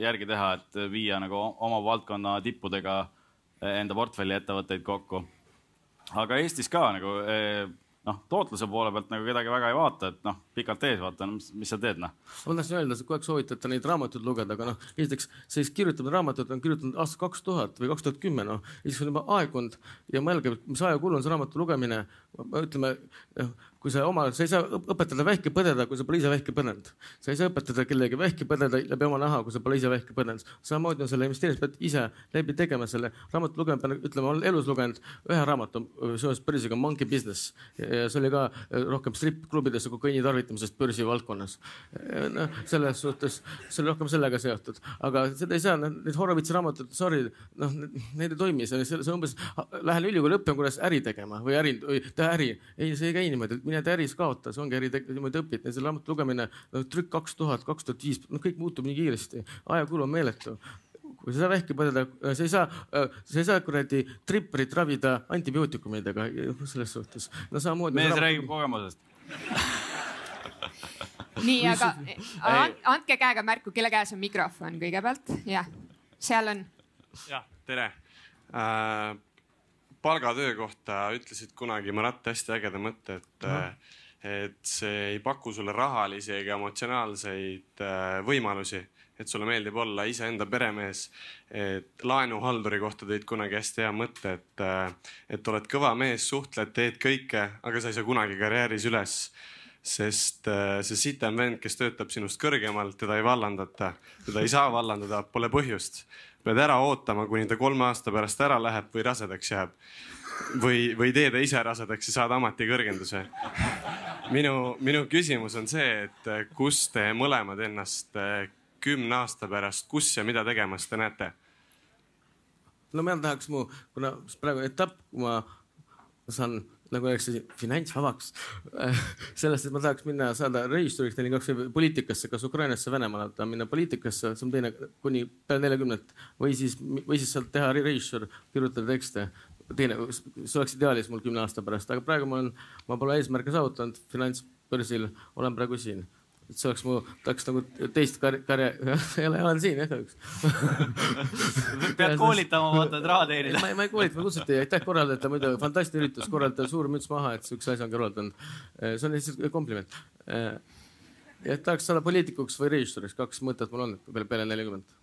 järgi teha, et viia nagu oma valdkonna tippudega enda portfelli ettevõtteid kokku aga Eestis ka nagu eh, noh, tootluse poole pealt nagu kedagi väga ei vaata, et noh, pikalt ees vaata, mis, mis sa teed noh. ma tahtsin öelda, kogu aeg soovitate neid raamatuid lugeda, aga noh, esiteks sellist kirjutamine raamatut on kirjutanud aastal kaks tuhat või kaks tuhat kümme, noh. ja siis on juba aegunud ja mõelge, mis ajakulu on see raamatu lugemine. ütleme, kui sa oma, sa ei saa õpetada vähki põdeda, kui sa pole ise vähki põdenud. sa ei saa õpetada kellegi vähki põdeda läbi oma naha, kui sa pole ise vähki põdenud. samamoodi on selle investeerimise, pead ise läbi tegema selle raamatu lugemine, pean ütlema, olen elus lugenud ühe raamatu seoses börsiga Monkey Business see oli ka rohkem strippklubides kokaiini tarvitamisest börsi valdkonnas. noh, selles suhtes, see oli rohkem sellega seotud, aga seda ei saa, need Horovitsi raamatud, sorry, noh, need ei toimi, see on umbes, lähen ülikooli õppima, kuidas äri tegema või äri, teha äri. ei, see ei käi niimoodi mine tee äris kaota, see ongi äri, niimoodi õpid, selle raamatu lugemine, no trükk kaks tuhat, kaks tuhat viis, no kõik muutub nii kiiresti, ajakulu on meeletu kui sa ei saa vähki põdeda, sa ei saa, sa ei saa kuradi tripperit ravida antibiootikumidega selles suhtes. no samamoodi. mees räägib kogemusest *laughs* nii, aga andke käega märku, kelle käes on mikrofon kõigepealt, jah, seal on. jah, tere äh, palgatöö kohta ütlesid kunagi Marat hästi ägeda mõtte, et mm, -hmm. et see ei paku sulle rahalisi ega emotsionaalseid äh, võimalusi, et sulle meeldib olla iseenda peremees. et laenuhalduri kohta tõid kunagi hästi hea mõtte, et, äh, et oled kõva mees, suhtled, teed kõike, aga sa ei saa kunagi karjääris üles sest see sitem vend, kes töötab sinust kõrgemal, teda ei vallandata, teda ei saa vallandada, pole põhjust pead ära ootama, kuni ta kolme aasta pärast ära läheb või rasedaks jääb. või, või tee ta ise rasedaks ja saad ametikõrgenduse. minu, minu küsimus on see, et kus te mõlemad ennast eh, kümne aasta pärast, kus ja mida tegemas te näete? no mina tahaks mu, kuna praegu etapp, kui ma saan nagu öeldakse, finantsvabaks. *laughs* sellest, et ma tahaks minna saada režissööriks nelikümmend kaks poliitikasse, kas Ukrainasse, Venemaale, tahan minna poliitikasse, see on teine kuni peale neljakümnet või siis, või siis sealt teha režissöör, kirjutada tekste. teine, see oleks ideaalis mul kümne aasta pärast, aga praegu ma olen, ma pole eesmärke saavutanud finantsbörsil, olen praegu siin et see oleks mu, tahaks nagu teist karjääri, karjääri, *laughs* olen siin jah kahjuks *laughs* pead koolitama, vaata, et raha teenida. ma ei, ma ei koolita, ma kutsuti, aitäh korraldajate, muidu fantastiline üritus, korraldajale suur müts maha, et siukse asja on korraldanud. see on lihtsalt kompliment. et tahaks saada poliitikuks või režissööriks, kaks mõtet mul on peale, peale nelikümmend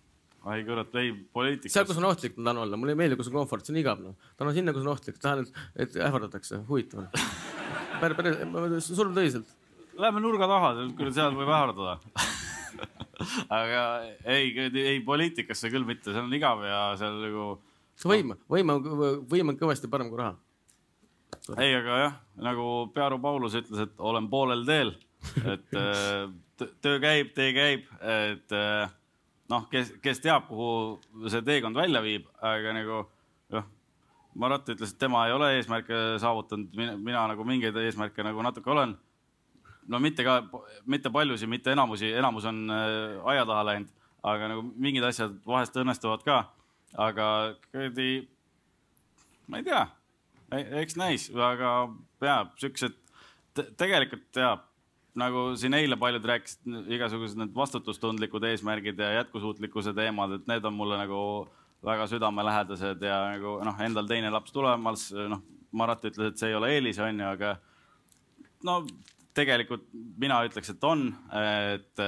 ai kurat, ei poliitikas. seal, kus on ohtlik, ma tahan olla, mulle ei meeldi, kus on komfort, see on igav noh. tahan sinna, kus on ohtlik, tahan, et, ähvardatakse, huvitav on. *laughs* päris, päris, surm tõsiselt Lähme nurga taha, küll seal võib ähvardada *laughs* aga ei, ei poliitikasse küll mitte, see on igav ja seal nagu. see võim, võim on, võim on kõvasti parem kui raha. ei, aga jah, nagu Pearu Paulus ütles, et olen poolel teel, et *laughs* äh, töö käib, tee käib, et äh, noh, kes, kes teab, kuhu see teekond välja viib, aga nagu jah. Marat ütles, et tema ei ole eesmärke saavutanud, mina, mina nagu mingeid eesmärke nagu natuke olen no mitte ka, mitte paljusid, mitte enamusi, enamus on äh, aia taha läinud, aga nagu mingid asjad vahest õnnestuvad ka. aga kuradi, ma ei tea, eks näis, aga ja siuksed te, tegelikult ja nagu siin eile paljud rääkisid, igasugused need vastutustundlikud eesmärgid ja jätkusuutlikkuse teemad, et need on mulle nagu väga südamelähedased ja nagu noh, endal teine laps tulemas, noh, Marat ütles, et see ei ole eelis, on ju, aga no tegelikult mina ütleks, et on, et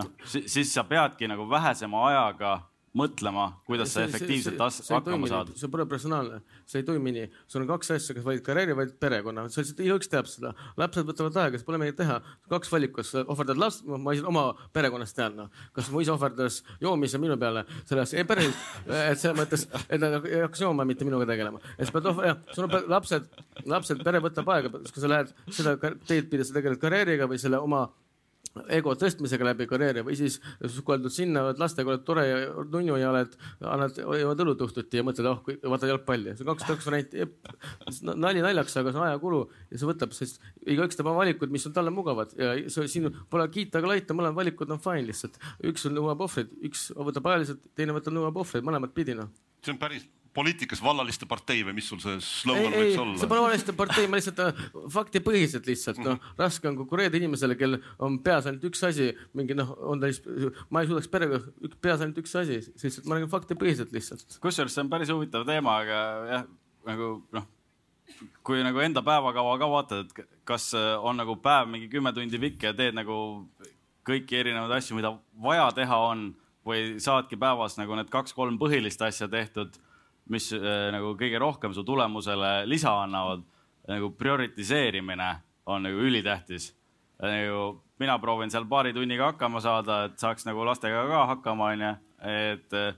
noh, siis sa peadki nagu vähesema ajaga mõtlema, kuidas sa efektiivselt see, see, hakkama saad. see pole personaalne, see ei toimi nii. sul on kaks asja, kas valid karjääri, valid perekonna, sa lihtsalt igaüks teab seda. lapsed võtavad aega, siis pole midagi teha. kaks valikut, kas ohverdad last, ma oma perekonnast tean, noh. kas mu isa ohverdas joomise minu peale, selles, ei päriselt, et selles mõttes, et nad ei hakkaks jooma, mitte minuga tegelema. ja sa pead, jah, sul on lapsed, lapsed, pere võtab aega, kui sa lähed seda teed pidi, sa tegeled karjääriga või selle oma ego tõstmisega läbi karjääri või siis sukeldud sinna, oled lastega, oled tore ja nunnu ja oled, annad, jood õlut õhtuti ja mõtled, oh, vaatad jalgpalli. see on kaks, kaks varianti. nali naljaks, aga see on ajakulu ja see võtab, sest igaüks teeb oma valikud, mis on talle mugavad ja see, siin pole kiita ega laita, mõlemad valikud on fine lihtsalt. üks nõuab ohvreid, üks võtab ajaliselt, teine võtab, nõuab ohvreid, mõlemat pidi noh. see on päris poliitikas vallaliste partei või mis sul see slogan võiks olla? see pole vallaliste partei, ma lihtsalt äh, faktipõhiselt lihtsalt noh, mhm. raske on konkureerida inimesele, kel on peas ainult üks asi, mingi noh, on ta siis, ma ei suudaks perega, peas ainult üks asi, lihtsalt ma räägin faktipõhiselt lihtsalt. kusjuures see on päris huvitav teema, aga jah, nagu noh, kui nagu enda päevakava ka vaatad, et kas äh, on nagu päev mingi kümme tundi pikk ja teed nagu kõiki erinevaid asju, mida vaja teha on või saadki päevas nagu need kaks-kolm põhilist asja tehtud mis äh, nagu kõige rohkem su tulemusele lisa annavad, nagu prioritiseerimine on nagu ülitähtis. nagu mina proovin seal paari tunniga hakkama saada, et saaks nagu lastega ka hakkama, onju. et äh,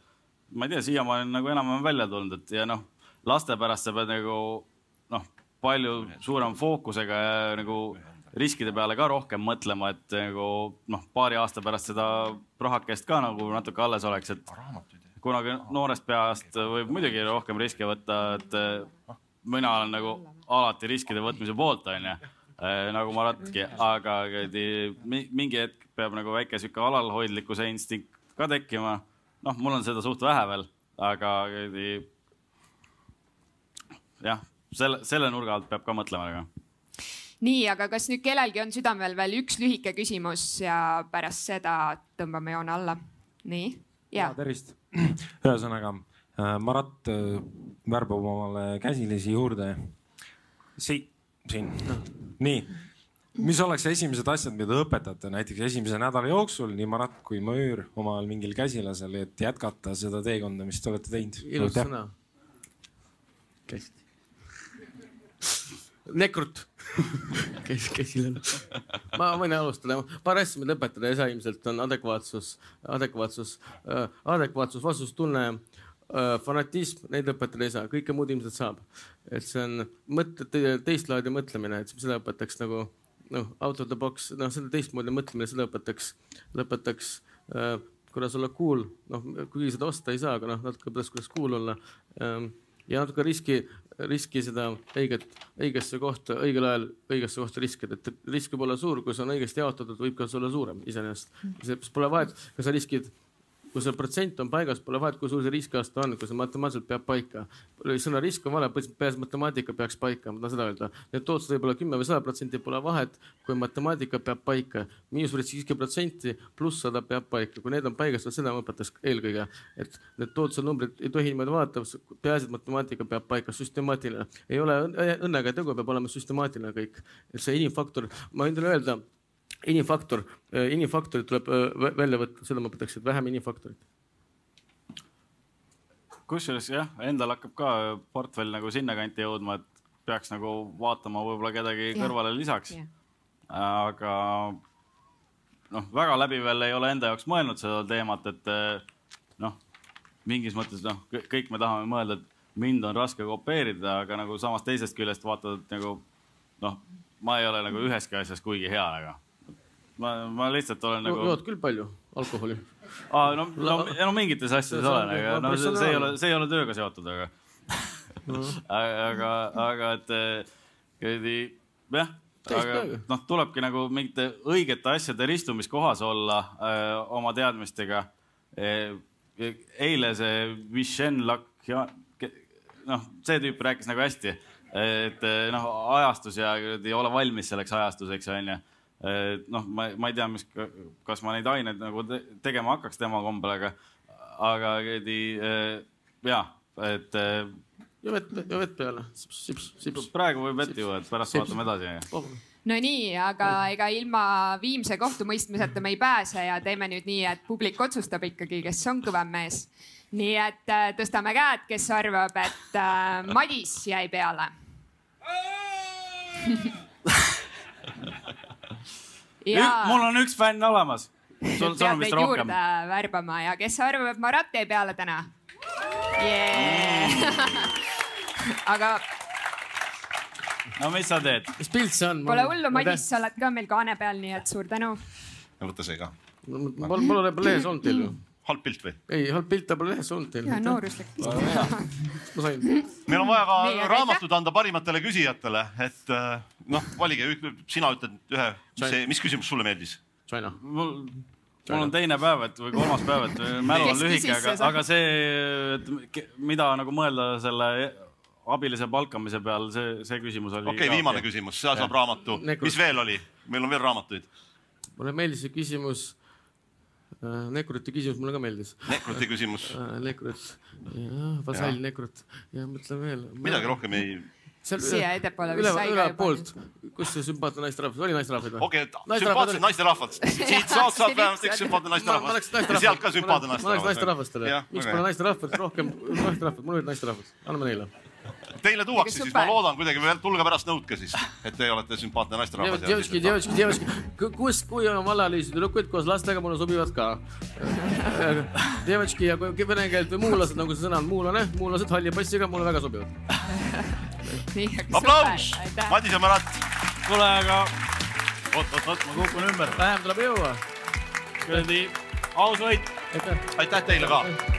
ma ei tea, siiamaani on nagu enam-vähem välja tulnud, et ja noh, laste pärast sa pead nagu noh, palju suurema fookusega ja nagu riskide peale ka rohkem mõtlema, et nagu noh, paari aasta pärast seda rahakest ka nagu natuke alles oleks, et kunagi noorest peast võib muidugi rohkem riske võtta, et eh, mina olen nagu alati riskide võtmise poolt, onju. Eh, nagu Maratki, aga mingi hetk peab nagu väike sihuke alalhoidlikkuse instinkt ka tekkima. noh, mul on seda suht vähe veel, aga jah, selle, selle nurga alt peab ka mõtlema nagu nii, aga kas nüüd kellelgi on südamel veel üks lühike küsimus ja pärast seda tõmbame joone alla? nii, ja. tervist *clears throat* ühesõnaga äh, Marat äh, värbab omale käsilisi juurde. siit, siin, nii mis oleks esimesed asjad, mida õpetate näiteks esimese nädala jooksul, nii Marat kui Mõõr omal mingil käsilasel, et jätkata seda teekonda, mis te olete teinud? ilus sõna. käsi. Nekrut *laughs* kes, kesilane. ma võin alustada, paar asja, mida õpetada. Ei saa ilmselt on adekvaatsus, adekvaatsus äh,, adekvaatsus, vastutustunne äh,, fanatism, neid õpetada ei saa, kõike muud ilmselt saab. et see on mõtte, teist laadi mõtlemine, et seda õpetaks nagu noh, out of the box, noh, seda teistmoodi mõtlemine, seda õpetaks, lõpetaks äh, kuidas olla cool, noh, kuigi seda osta ei saa, aga noh, natuke õpetas, kuidas cool olla. Ähm, ja natuke riski riski seda õiget, õigesse kohta, õigel ajal õigesse kohta riskida, et risk võib olla suur, kui see on õigesti jaotatud, võib ka olla suurem iseenesest. see pole vahet, kas sa riskid, kui see protsent on paigas, pole vahet, kui suur see riskiaste on, kui see matemaatiliselt peab paika. sõna risk on vale, peaasi matemaatika peaks paika, ma tahan seda öelda. Need tootlused võib olla kümme või sada protsenti, pole vahet, kui matemaatika peab paika. miinusrisk viiskümmend protsenti pluss sada peab paika, kui need on paigas, seda ma õpetaks eelkõige, et need tootluse numbrid ei tohi niimoodi vaadata, peaasi, et matemaatika peab paika, süstemaatiline. ei ole õnne- õnnega tegu, peab olema süstemaatiline kõik. et see inimfaktor, ma võin teile öelda, inimfaktor, inimfaktorid tuleb vä- välja võtta, seda ma õpetaks, et vähem inimfaktorit. kusjuures jah, endal hakkab ka portfell nagu sinnakanti jõudma, et peaks nagu vaatama võib-olla kedagi Jah. kõrvale lisaks aga noh, väga läbi veel ei ole enda jaoks mõelnud seda teemat, et eh, noh, mingis mõttes noh, kõik me tahame mõelda, et mind on raske kopeerida, aga nagu samas teisest küljest vaatad et nagu noh, ma ei ole nagu üheski asjas kuigi hea, aga ma, ma lihtsalt olen nagu jood küll palju alkoholi. aa, no, no, no mingites asjades olen, aga nagu no see, see ei ole, see ei ole tööga seotud, aga *laughs* aga, aga et eh, kuradi jah, aga noh, tulebki nagu mingite õigete asjade ristumiskohas olla öö, oma teadmistega. eile see Vishen Lakja, noh, see tüüp rääkis nagu hästi, et eh, noh, ajastus ja ole valmis selleks ajastuseks onju noh, ma, ma ei tea, mis, kas ma neid aineid nagu te tegema hakkaks tema kombel, aga, aga kuradi äh, ja, et äh, ja vett, ja vett peale, sips, sips, praegu võib vett juua, et pärast Sips. vaatame edasi. Nonii, aga ega ilma viimse kohtumõistmiseta me ei pääse ja teeme nüüd nii, et publik otsustab ikkagi, kes on kõvem mees. nii et äh, tõstame käed, kes arvab, et äh, Madis jäi peale. *laughs* mul on üks fänn olemas. sul, sul on vist rohkem värbama ja kes arvab, et Marat jäi peale täna yeah. *laughs* aga no mis sa teed? mis pilt see on? pole hullu, Madis, sa oled ka meil kaane peal, nii et suur tänu. võta see ka. mul, mul ole lehes olnud teil ju. Halb pilt või? ei, halb pilt, ta pole lehes olnud teil. ja nooruslik. ma sain. meil on vaja ka aga raamatud anda parimatele küsijatele, et äh, noh, valige, sina ütled ühe, mis, mis küsimus sulle meeldis? China. mul, mul on teine päev, et või kolmas päev, et mälu on lühike, aga aga see, et mida nagu mõelda selle abilise palkamise peal, see, see küsimus oli. okei okay,, viimane küsimus, seal saab raamatu. Mis veel oli? meil on veel raamatuid. mulle meeldis see küsimus. Nekruti küsimus mulle ka meeldis. Nekruti küsimus, Nekrut, jah, vasall Nekrut ja mõtlen veel. midagi rohkem ei, siia ettepoole vist sai ka juba poolt, kus see sümpaatne naisterahvas, oli naisterahvaid või? okei, Naisterahvad sümpaatsed naisterahvad. siit saad, saad vähemalt üks sümpaatne naisterahvas ja naisterahvas. sealt ka sümpaatne ma oleks naisterahvastele miks pole hea. naisterahvad rohkem, naisterahvad, mul olid naisterahvad, anname neile. Teile tuuakse siis , super. ma loodan kuidagi veel , tulge pärast nõudke siis , et te olete sümpaatne naisterahvas . Девочки , девочки , девочки , kus , kui on vallalisi tüdrukuid koos lastega , mulle sobivad ka . Девочки ja kui vene keelt või muulased , nagu see sõna on , muulane , muulased halli passiga mulle väga sobivad . nii , aplaus , aitäh . Madis ja Marat . kuule , aga oot , oot , oot , ma kukun ümber . vähem tuleb jõua . kuradi aus võit . aitäh . aitäh teile ka